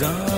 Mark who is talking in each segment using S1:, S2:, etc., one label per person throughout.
S1: जा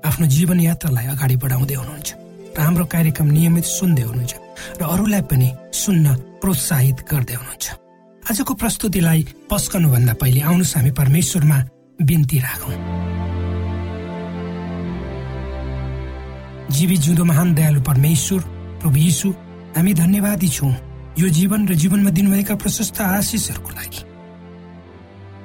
S2: आफ्नो जीवन यात्रालाई अगाडि बढाउँदै हुनुहुन्छ। र हाम्रो कार्यक्रम नियमित सुन्दै हुनुहुन्छ र अरूलाई पनि सुन्न प्रोत्साहित गर्दै हुनुहुन्छ। आजको प्रस्तुतिलाई पस्कनुभन्दा पहिले आउनुहोस् हामी परमेश्वरमा बिन्ती राखौँ। जीवी जिउँदो महान दयालु परमेश्वर प्रभु यीशु हामी धन्यवादी छौँ यो जीवन र जीवनमा दिनुभएका प्रशस्त आशिषहरूको लागि।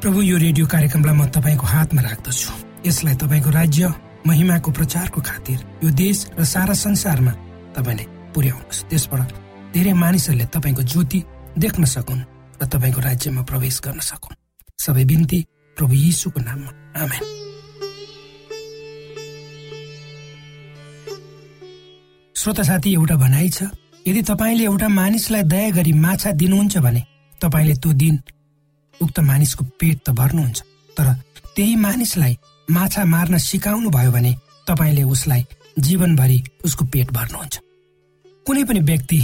S2: प्रभु यो रेडियो कार्यक्रमलाई म तपाईँको हातमा राख्दछु। यसलाई तपाईँको राज्य महिमाको प्रचारको खातिर यो देश र सारा संसारमा तपाईँले पुर्याउनुहोस्। त्यसबाट धेरै मानिसहरूले तपाईँको ज्योति देख्न सकुन् र तपाईँको राज्यमा प्रवेश गर्न सकुन्। सबै बिन्ती प्रभु यीशुको नाममा। आमेन। श्रोता साथी एउटा भनाइ छ यदि तपाईँले एउटा मानिसलाई दया गरी माछा दिनुहुन्छ भने तपाईँले त्यो दिन उक्त मानिसको पेट त भर्नुहुन्छ तर त्यही मानिसलाई माछा मार्न सिकाउनु भयो भने तपाईँले उसलाई जीवनभरि उसको पेट भर्नुहुन्छ। कुनै पनि व्यक्ति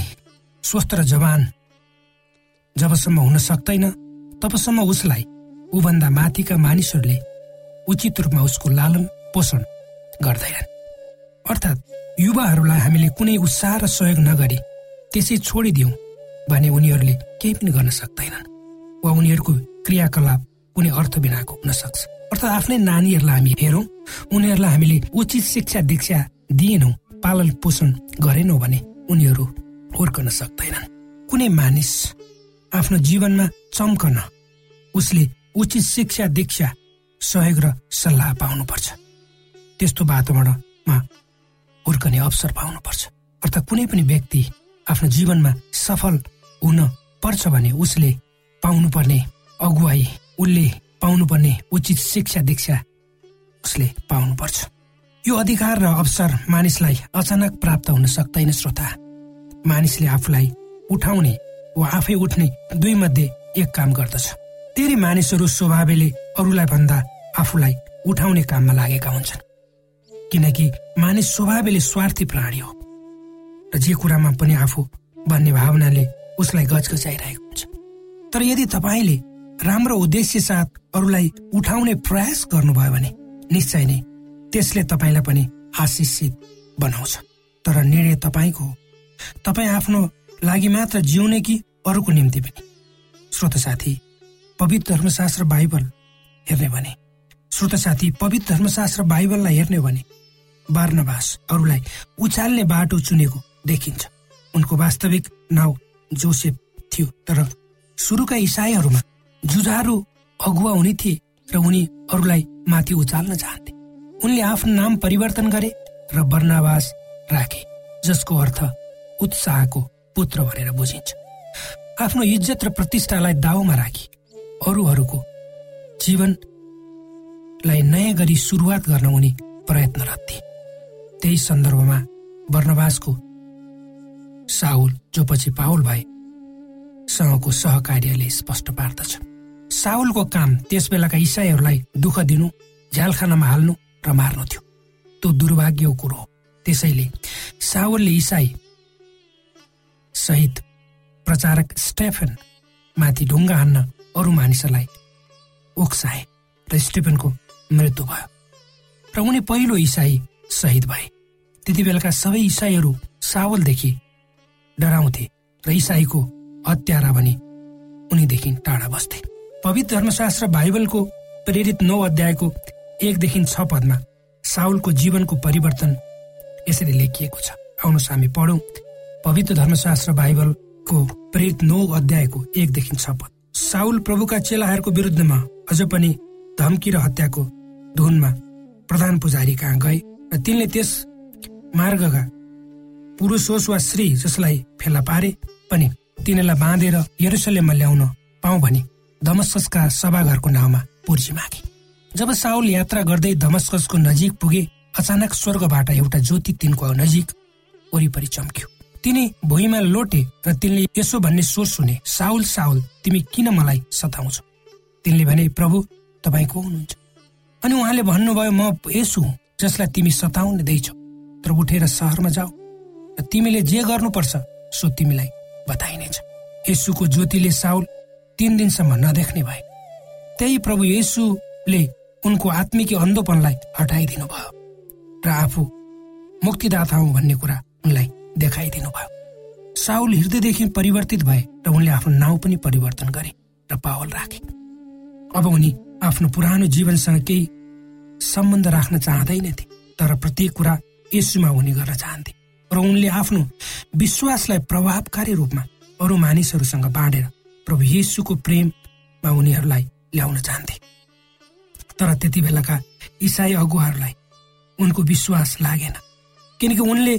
S2: स्वस्थ र जवान जबसम्म हुन सक्दैन तबसम्म उसलाई ऊभन्दा माथिका मानिसहरूले उचित रूपमा उसको लालन पोषण गर्दैनन्। अर्थात् युवाहरूलाई हामीले कुनै उत्साह र सहयोग नगरी त्यसै छोडिदिउँ भने उनीहरूले केही पनि गर्न सक्दैनन् वा उनीहरूको क्रियाकलाप कुनै अर्थ बिनाको हुन सक्छ। अर्थात् आफ्नै नानीहरूलाई हामी हेरौँ उनीहरूलाई हामीले उचित शिक्षा दीक्षा दिएनौँ पालन पोषण गरेनौँ भने उनीहरू हुर्कन सक्दैनन्। कुनै मानिस आफ्नो जीवनमा चम्कन उसले उचित शिक्षा दीक्षा सहयोग र सल्लाह पाउनुपर्छ। त्यस्तो वातावरणमा हुर्कने अवसर पाउनुपर्छ। अर्थात् कुनै पनि व्यक्ति आफ्नो जीवनमा सफल हुन पर्छ भने उसले पाउनुपर्ने अगुवाई उसले पाउनुपर्ने उचित शिक्षा दीक्षा उसले पाउनुपर्छ। यो अधिकार र अवसर मानिसलाई अचानक प्राप्त हुन सक्दैन श्रोता। मानिसले आफूलाई उठाउने वा आफै उठ्ने दुई मध्ये एक काम गर्दछ। धेरै मानिसहरू स्वभावले अरूलाई भन्दा आफूलाई उठाउने काममा लागेका हुन्छन्। किनकि मानिस स्वभावले स्वार्थी प्राणी हो र जे कुरामा पनि आफू भन्ने भावनाले उसलाई गजगजाइरहेको हुन्छ। तर यदि तपाईँले राम्रो उद्देश्य साथ अरूलाई उठाउने प्रयास गर्नुभयो भने निश्चय नै त्यसले तपाईँलाई पनि आशिषित बनाउँछ। तर निर्णय तपाईँको तपाईँ आफ्नो लागि मात्र जिउने कि अरूको निम्ति पनि? श्रोत साथी पवित्र धर्मशास्त्र बाइबल हेर्ने भने श्रोत साथी पवित्र धर्मशास्त्र बाइबललाई हेर्ने भने बार्नवास अरूलाई उचाल्ने बाटो चुनेको देखिन्छ। उनको वास्तविक नाउँ जोसेफ थियो तर सुरुका इसाईहरूमा जुझारु अगुवा हुने थिए र उनी अरूलाई माथि उचाल्न चाहन्थे। उनले आफ्नो नाम परिवर्तन गरे र वर्णावास राखे जसको अर्थ उत्साहको पुत्र भनेर बुझिन्छ। आफ्नो इज्जत र प्रतिष्ठालाई दाउमा राखी अरूहरूको जीवनलाई नयाँ गरी सुरुवात गर्न उनी प्रयत्नरत थिए। त्यही सन्दर्भमा वर्णवासको साउल जो पछि पाउल भए सँगको सहकार्यले स्पष्ट पार्दछ। साउलको काम त्यस बेलाका इसाईहरूलाई दुःख दिनु झ्यालखानामा हाल्नु र मार्नु थियो। त्यो दुर्भाग्यको कुरो हो। त्यसैले सावलले इसाई सहित प्रचारक स्टेफन माथि ढुङ्गा हान्न अरू मानिसहरूलाई उक्साए र स्टेफनको मृत्यु भयो र उनी पहिलो इसाई शहीद भए। त्यति बेलाका सबै इसाईहरू सावलदेखि डराउँथे र इसाईको हत्यारा भनी उनीदेखि टाढा बस्थे। पवित्र धर्मशास्त्र बाइबलको प्रेरित नौ अध्यायको एकदेखि छ पदमा साउलको जीवनको परिवर्तन यसरी लेखिएको छ। आउनुहोस् हामी पढौँ। पवित्र धर्मशास्त्र बाइबलको प्रेरित नौ अध्यायको एकदेखि छ पद। साउल प्रभुका चेलाहरूको विरुद्धमा अझ पनि धम्की र हत्याको धुनमा प्रधान पुजारी कहाँ गए र तिनले त्यस मार्गका पुरुष होस् वा श्री जसलाई फेला पारे पनि तिनीलाई बाँधेर यरुसलेममा ल्याउन पाऊ भने दमस्कसका सभाघरको नाउँमा पुर्जी मागे। जब साउल यात्रा गर्दै धमस्कसको नजिक पुगे अचानक स्वर्गबाट एउटा ज्योति तिनको नजिक वरिपरि चम्क्यो। तिनी भुइँमा लोटे र तिनले यसो भन्ने स्वर सुने साउल साउल तिमी किन मलाई सताउँछौ? तिनले भने प्रभु तपाईँ को हुनुहुन्छ। अनि उहाँले भन्नुभयो म यसो हुँ जसलाई तिमी सताउनेदैछौ तर उठेर सहरमा जाऊ र तिमीले जे गर्नुपर्छ सो तिमीलाई बताइनेछ। यसुको ज्योतिले साउल तीन दिनसम्म नदेख्ने भए। त्यही प्रभु येसुले उनको आत्मिकी अन्धोपनलाई हटाइदिनु भयो र आफू मुक्तिदाता हुँ भन्ने कुरा उनलाई देखाइदिनु भयो साउल हृदयदेखि परिवर्तित भए र उनले आफ्नो नाउँ पनि परिवर्तन गरे र पावल राखे। अब उनी आफ्नो पुरानो जीवनसँग केही सम्बन्ध राख्न चाहँदैनथे तर प्रत्येक कुरा यसुमा हुने गर्न चाहन्थे। र उनले आफ्नो विश्वासलाई प्रभावकारी रूपमा अरू मानिसहरूसँग बाँडेर प्रभु येसुको प्रेममा उनीहरूलाई ल्याउन चाहन्थे। तर त्यति बेलाका इसाई अगुवाहरूलाई उनको विश्वास लागेन किनकि उनले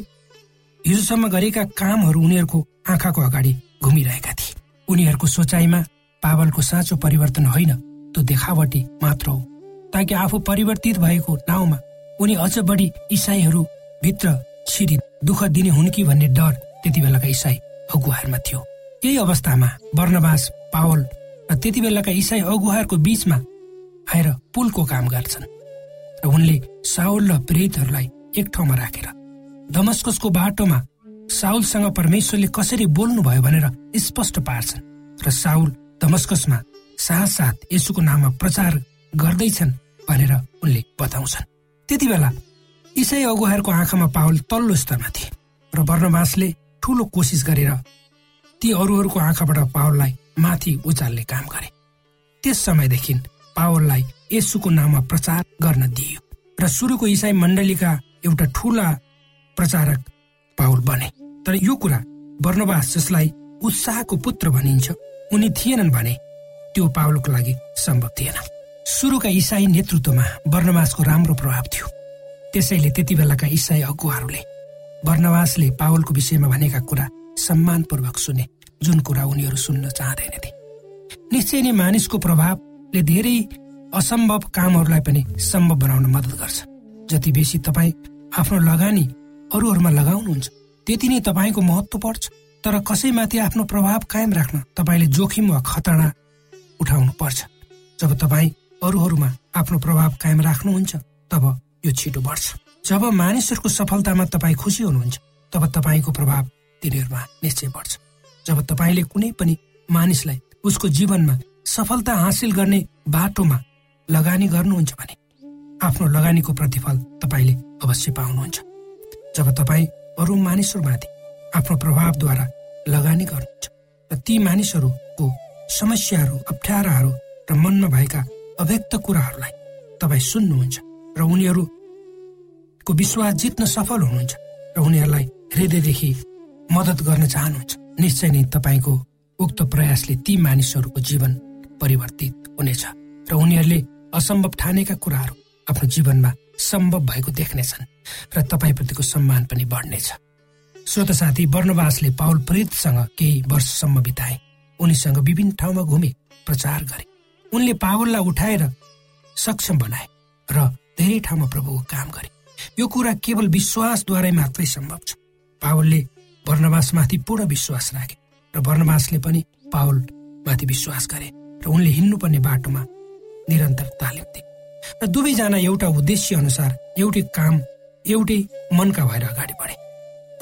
S2: हिजोसम्म गरेका कामहरू उनीहरूको आँखाको अगाडि घुमिरहेका थिए। उनीहरूको सोचाइमा पावलको साँचो परिवर्तन होइन त्यो देखावटी मात्र हो। ताकि आफू परिवर्तित भएको नाउँमा उनी अझ बढी इसाईहरू भित्र छिरी दुःख दिने हुन् कि भन्ने डर त्यति बेलाका इसाई अगुवाहरूमा थियो। यही अवस्थामा वर्णवास पावल र त्यति बेलाका इसाई अगुवाहरूको बीचमा आएर पुलको काम गर्छन् र उनले साउल र प्रेरितहरूलाई एक ठाउँमा राखेर दमस्कसको बाटोमा साउलसँग परमेश्वरले कसरी बोल्नुभयो भनेर स्पष्ट पार्छन् र साउल दमस्कसमा साथ यसुको नाममा प्रचार गर्दैछन् भनेर उनले बताउँछन्। त्यति बेला इसाई अगुवाहरूको आँखामा पावल तल्लो स्तरमा थिए र वर्णवासले ठुलो कोसिस गरेर ती अरूहरूको आँखाबाट पावललाई माथि उचाल्ने काम गरे। त्यस समयदेखि पावललाई यसुको नाममा प्रचार गर्न दिइयो र सुरुको इसाई मण्डलीका एउटा ठुला प्रचारक पावल बने। तर यो कुरा वर्णवास जसलाई उत्साहको पुत्र भनिन्छ उनी थिएनन् भने त्यो पावलको लागि सम्भव थिएन। सुरुका इसाई नेतृत्वमा वर्णवासको राम्रो प्रभाव थियो। त्यसैले त्यति बेलाका इसाई अगुवाहरूले वर्णवासले पावलको विषयमा भनेका कुरा सम्मानपूर्वक सुने जुन कुरा उनीहरू सुन्न चाहँदैनथे। निश्चय नै मानिसको प्रभावले धेरै असम्भव कामहरूलाई पनि सम्भव बनाउन मद्दत गर्छ। जति बेसी तपाईँ आफ्नो लगानी अरूहरूमा लगाउनुहुन्छ त्यति नै तपाईँको महत्व पर्छ। तर कसैमाथि आफ्नो प्रभाव कायम राख्न तपाईँले जोखिम वा खतरा उठाउनु पर्छ। जब तपाईँ अरूहरूमा आफ्नो प्रभाव कायम राख्नुहुन्छ तब यो छिटो बढ्छ। जब मानिसहरूको सफलतामा तपाईँ खुसी हुनुहुन्छ तब तपाईँको प्रभाव तिनीहरूमा निश्चय बढ्छ। जब तपाईँले कुनै पनि मानिसलाई उसको जीवनमा सफलता हासिल गर्ने बाटोमा लगानी गर्नुहुन्छ भने आफ्नो लगानीको प्रतिफल तपाईँले अवश्य पाउनुहुन्छ। जब तपाईँ अरू मानिसहरूमाथि आफ्नो प्रभावद्वारा लगानी गर्नुहुन्छ र ती मानिसहरूको समस्याहरू अप्ठ्याराहरू र मनमा भएका अव्यक्त कुराहरूलाई तपाईँ सुन्नुहुन्छ र उनीहरूको विश्वास जित्न सफल हुनुहुन्छ र उनीहरूलाई हृदयदेखि मद्दत गर्न चाहनुहुन्छ। निश्चय नै तपाईँको उक्त प्रयासले ती मानिसहरूको जीवन परिवर्तित हुनेछ र उनीहरूले असम्भव ठानेका कुराहरू आफ्नो जीवनमा सम्भव भएको देख्नेछन् र तपाईँप्रतिको सम्मान पनि बढ्नेछ। श्रोत साथी वर्णवासले पाउल प्रेतसँग केही वर्षसम्म बिताए। उनीसँग विभिन्न ठाउँमा घुमे प्रचार गरे। उनले पावललाई उठाएर सक्षम बनाए र धेरै ठाउँमा प्रभुको काम गरे। यो कुरा केवल विश्वासद्वारै मात्रै सम्भव छ। पावलले वर्णवासमाथि पूर्ण विश्वास राखे र वर्णवासले पनि पावलमाथि विश्वास गरे र उनले हिँड्नुपर्ने बाटोमा निरन्तर तालिम दिए। र दुवैजना एउटा उद्देश्य अनुसार एउटै काम एउटै मनका भएर अगाडि बढे।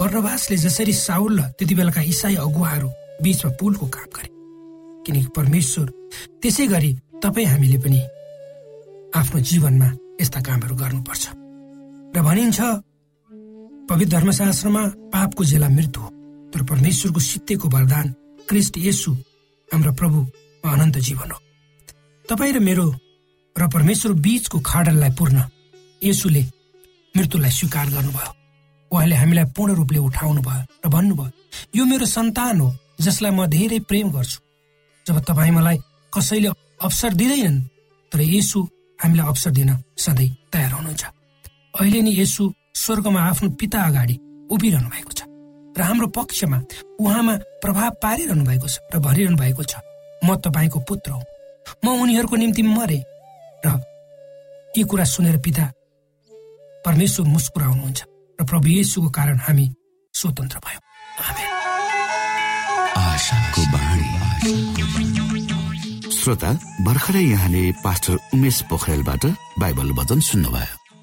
S2: वर्णवासले जसरी साउल र त्यति बेलाका इसाई अगुवाहरू बीचमा पुलको काम गरे। किनकि परमेश्वर त्यसै गरी तपाईँ हामीले पनि आफ्नो जीवनमा यस्ता कामहरू गर्नुपर्छ। र भनिन्छ पवित्र धर्मशास्त्रमा पापको जेला मृत्यु हो तर परमेश्वरको सित्तेको वरदान क्रिस्ट यसु हाम्रो प्रभु अनन्त जीवन हो। तपाईँ र मेरो र परमेश्वर बीचको खाडललाई पूर्ण यसुले मृत्युलाई स्वीकार गर्नुभयो। उहाँले हामीलाई पूर्ण रूपले उठाउनु भयो र भन्नुभयो यो मेरो सन्तान हो जसलाई म धेरै प्रेम गर्छु। जब तपाईँ मलाई कसैले अवसर दिँदैनन् तर यसु हामीलाई अवसर दिन सधैँ तयार हुनुहुन्छ। अहिले नै यसु स्वर्गमा आफ्नो पिता अगाडि उभिरहनु भएको छ र हाम्रो पक्षमा उहाँमा प्रभाव पारिरहनु भएको छ र भरिरहनु भएको छ। म तपाईँको पुत्र हो। म उनीहरूको निम्ति मरे र यी कुरा सुनेर पिता परमेश्वर मुस्कुराउनुहुन्छ र प्रभु येसुको कारण हामी स्वतन्त्र भयौँ।
S1: श्रोता भर्खरै यहाँले पास्टर उमेश पोखरेलबाट बाइबल वचन सुन्नुभयो।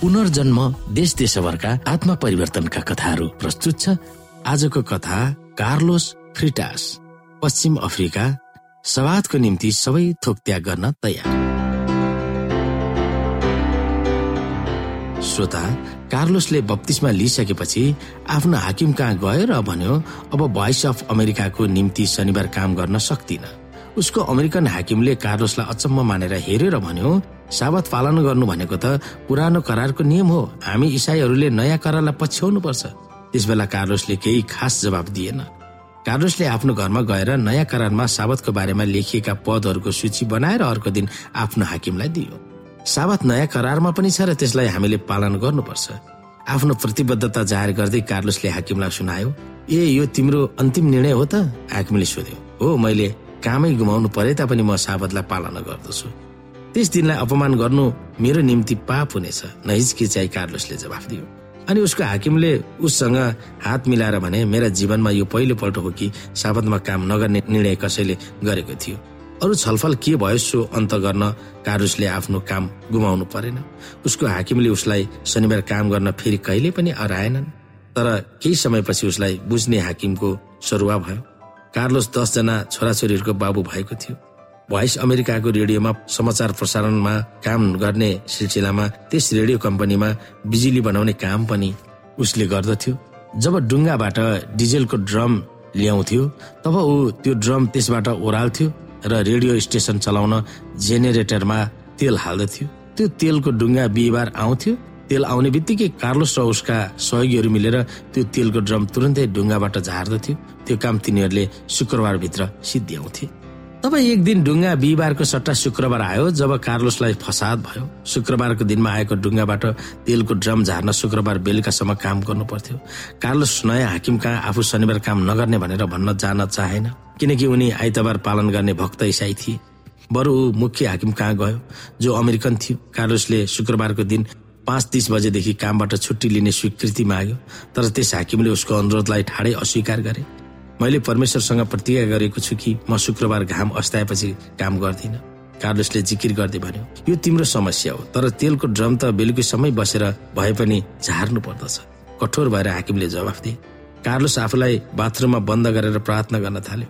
S3: पुनर्जन्म देश देशभरका आत्मा परिवर्तनका कथाहरू प्रस्तुत छ। आजको कथा कार्लोस फ्रिटास पश्चिम अफ्रिका सवादको निम्ति सबै थोक त्याग गर्न तयार। श्रोता कार्लोसले बत्तिसमा लिइसकेपछि आफ्नो हाकिम कहाँ गयो र भन्यो अब भोइस अफ अमेरिकाको निम्ति शनिबार काम गर्न सक्दिन। उसको अमेरिकन हाकिमले कार्लोसलाई अचम्म मानेर हेरेर भन्यो साबत पालन गर्नु भनेको त पुरानो करारको नियम हो। हामी इसाईहरूले नयाँ करारलाई पछ्याउनु पर्छ त्यस बेला कार्लोसले केही खास जवाब दिएन। कार्लोसले आफ्नो घरमा गएर नयाँ करारमा साबतको बारेमा लेखिएका पदहरूको सूची बनाएर अर्को दिन आफ्नो हाकिमलाई दियो। साबत नयाँ करारमा पनि छ र त्यसलाई हामीले पालन गर्नुपर्छ। आफ्नो प्रतिबद्धता जाहेर गर्दै कार्लोसले हाकिमलाई सुनायो ए यो तिम्रो अन्तिम निर्णय हो त? हाकिमले सोध्यो हो मैले कामै गुमाउनु परे तापनि म साबतलाई पालना गर्दछु। त्यस दिनलाई अपमान गर्नु मेरो निम्ति पाप हुनेछ नहिचकिचाइ कार्लोसले जवाफ दियो। अनि उसको हाकिमले उससँग हात मिलाएर भने मेरा जीवनमा यो पहिलो पल्ट हो कि साबतमा काम नगर्ने निर्णय कसैले गरेको थियो। अरू छलफल के भयो सो अन्त गर्न कारुसले आफ्नो काम गुमाउनु परेन उसको हाकिमले उसलाई शनिबार काम गर्न फेरि कहिले पनि हराएनन्। तर केही समयपछि उसलाई बुझ्ने हाकिमको सरुवा भयो। कार्लोस दसजना छोराछोरीहरूको बाबु भएको थियो। भोइस अमेरिकाको रेडियोमा समाचार प्रसारणमा काम गर्ने सिलसिलामा त्यस रेडियो कम्पनीमा बिजुली बनाउने काम पनि उसले गर्दथ्यो जब डुङ्गाबाट डिजेलको ड्रम ल्याउँथ्यो तब ऊ त्यो ड्रम त्यसबाट ओह्राल्थ्यो र रेडियो स्टेसन चलाउन जेनेरेटरमा तेल हाल्दथ्यो। त्यो तेलको डुङ्गा बिहिबार आउँथ्यो तेल आउने बित्तिकै कार्लोस र उसका सहयोगीहरू मिलेर त्यो तेलको ड्रम तुरन्तै ढुङ्गाबाट झार्दथ्यो त्यो काम तिनीहरूले शुक्रबारभित्र सिद्ध्याउँथे तब एक दिन ढुङ्गा बिहिबारको सट्टा शुक्रबार आयो जब कार्लोसलाई फसाद भयो। शुक्रबारको दिनमा आएको ढुङ्गाबाट तेलको ड्रम झार्न शुक्रबार बेलुकासम्म काम गर्नु पर्थ्यो कार्लोस नयाँ हाकिम कहाँ आफू शनिबार काम नगर्ने भनेर भन्न जान चाहेन। किनकि उनी आइतबार पालन गर्ने भक्त इसाई थिए। बरु मुख्य हाकिम कहाँ गयो? जो अमेरिकन थियो। कार्लोसले शुक्रबारको दिन पाँच तिस बजेदेखि कामबाट छुट्टी लिने स्वीकृति माग्यो तर त्यस हाकिमले उसको अनुरोधलाई ठाडै अस्वीकार गरे। मैले परमेश्वरसँग प्रतिज्ञा गरेको छु कि म शुक्रबार घाम अस्ताएपछि काम गर्दिन। कार्लोसले जिकिर गर्दै भन्यो यो तिम्रो समस्या हो तर तेलको ड्रम त बेलुकी समय बसेर भए पनि झार्नु पर्दछ। कठोर भएर हाकिमले जवाफ दिए। कार्लोस आफूलाई बाथरुममा बन्द गरेर प्रार्थना गर्न थाल्यो।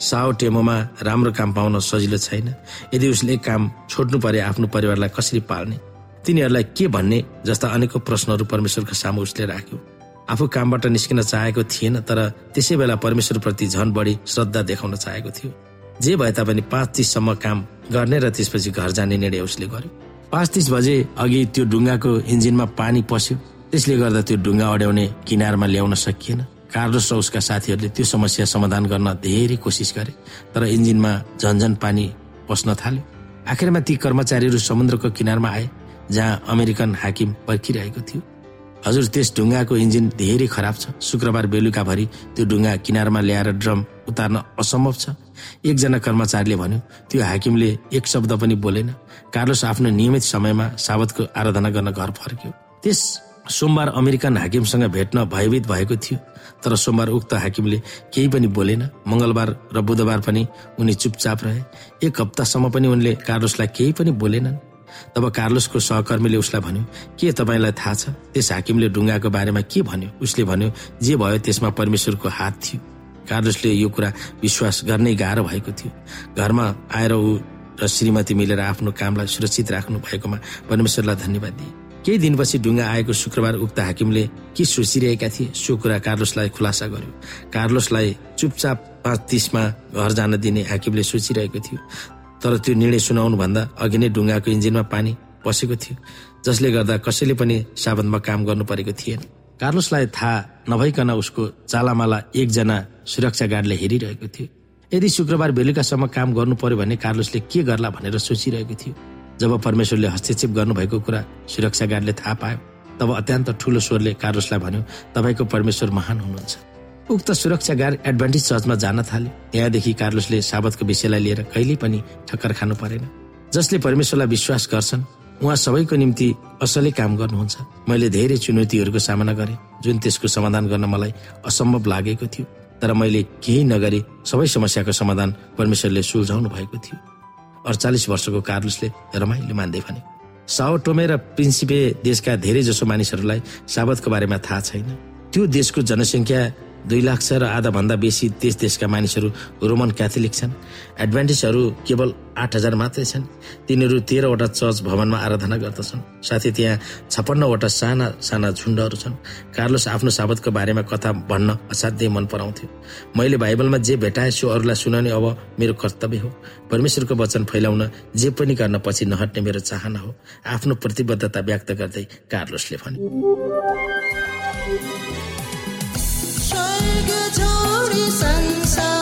S3: साओ टेमोमा राम्रो काम पाउन सजिलो छैन। यदि उसले काम छोड्नु परे आफ्नो परिवारलाई कसरी पाल्ने? तिनीहरूलाई के भन्ने जस्ता अनेकौं प्रश्नहरू परमेश्वरको सामु उसले राख्यो। आफू कामबाट निस्किन चाहेको थिएन तर त्यसै बेला परमेश्वरप्रति झन बढी श्रद्धा देखाउन चाहेको थियो। जे भए तापनि पाँच तिससम्म काम गर्ने र त्यसपछि घर जाने निर्णय उसले गर्यो। पाँच तिस बजे अघि त्यो ढुङ्गाको इन्जिनमा पानी पस्यो। त्यसले गर्दा त्यो ढुङ्गा अड्याउने किनारमा ल्याउन सकिएन। कार्लोस र उसका साथीहरूले त्यो समस्या समाधान गर्न धेरै कोसिस गरे तर इन्जिनमा झन्झन पानी पस्न थाल्यो। आखिरमा ती कर्मचारीहरू समुद्रको किनारमा आए। जहाँ अमेरिकन हाकिम पर्खिरहेको थियो। हजुर त्यस ढुङ्गाको इन्जिन धेरै खराब छ। शुक्रबार बेलुकाभरि त्यो ढुङ्गा किनारमा ल्याएर ड्रम उतार्न असम्भव छ। एकजना कर्मचारीले भन्यो त्यो हाकिमले एक शब्द पनि बोलेन। कार्लोस आफ्नो नियमित समयमा साबतको आराधना गर्न घर फर्क्यो। त्यस सोमबार अमेरिकन हाकिमसँग भेट्न भयभीत भएको थियो। तर सोमबार उक्त हाकिमले केही पनि बोलेन। मङ्गलबार र बुधबार पनि उनी चुपचाप रहे। एक हप्तासम्म पनि उनले कार्लोसलाई केही पनि बोलेनन्। तब कार्लोसको सहकर्मीले उसलाई भन्यो के तपाईँलाई थाहा छ? त्यस हाकिमले ढुङ्गाको बारेमा के भन्यो? उसले भन्यो जे भयो त्यसमा परमेश्वरको हात थियो। कार्लोसले यो कुरा विश्वास गर्नै गाह्रो भएको थियो। घरमा आएर ऊ र श्रीमती मिलेर आफ्नो कामलाई सुरक्षित राख्नु भएकोमा परमेश्वरलाई धन्यवाद दिए। केही दिनपछि ढुङ्गा आएको शुक्रबार उक्त हाकिमले के सोचिरहेका थिए सो कुरा कार्लोसलाई खुलासा गर्यो। कार्लोसलाई चुपचाप पाँच तिसमा घर जान दिने हाकिमले सोचिरहेको थियो। तर त्यो निर्णय सुनाउनु भन्दा अघि नै ढुङ्गाको इन्जिनमा पानी पसेको थियो जसले गर्दा कसैले पनि साबनमा काम गर्नु परेको थिएन। कार्लोसलाई थाहा नभइकन उसको चालामाला एकजना सुरक्षा गार्डले हेरिरहेको थियो। यदि शुक्रबार बेलुकासम्म काम गर्नु पर्यो भने कार्लोसले के गर्ला भनेर सोचिरहेको थियो। जब परमेश्वरले हस्तक्षेप गर्नुभएको कुरा सुरक्षा गार्डले थाहा पायो तब अत्यन्त ठुलो स्वरले कार्लोसलाई भन्यो तपाईँको परमेश्वर महान हुनुहुन्छ। उक्त सुरक्षा गार्ड एडभान्टेज चर्चमा जान थाले। त्यहाँदेखि कार्लोसले साबतको विषयलाई लिएर कहिल्यै पनि ठक्कर खानु परेन। जसले परमेश्वरलाई विश्वास गर्छन् उहाँ सबैको निम्ति असलै काम गर्नुहुन्छ। मैले धेरै चुनौतीहरूको सामना गरेँ जुन त्यसको समाधान गर्न मलाई असम्भव लागेको थियो। तर मैले केही नगरी सबै समस्याको समाधान परमेश्वरले सुल्झाउनु भएको थियो। अडचालिस वर्षको कार्लुसले रमाइलो मान्दै भने साओ टोमे र प्रिन्सिपे देशका धेरै जसो मानिसहरूलाई साबतको बारेमा थाहा छैन। त्यो देशको जनसङ्ख्या दुई लाख छ र आधा भन्दा बेसी देश देशका मानिसहरू रोमन क्याथोलिक छन्। एडभान्टेजहरू केवल आठ हजार मात्रै छन्। तिनीहरू तेह्रवटा चर्च भवनमा आराधना गर्दछन्। साथै त्यहाँ छप्पन्नवटा साना साना झुन्डहरू छन्। कार्लोस आफ्नो साबतको बारेमा कथा भन्न असाध्यै मन पराउँथ्यो। मैले बाइबलमा जे भेटाएछु अरूलाई सुनाउने अब मेरो कर्तव्य हो। परमेश्वरको वचन फैलाउन जे पनि गर्न पछि नहट्ने मेरो चाहना हो। आफ्नो प्रतिबद्धता व्यक्त गर्दै कार्लोसले भने
S4: 深深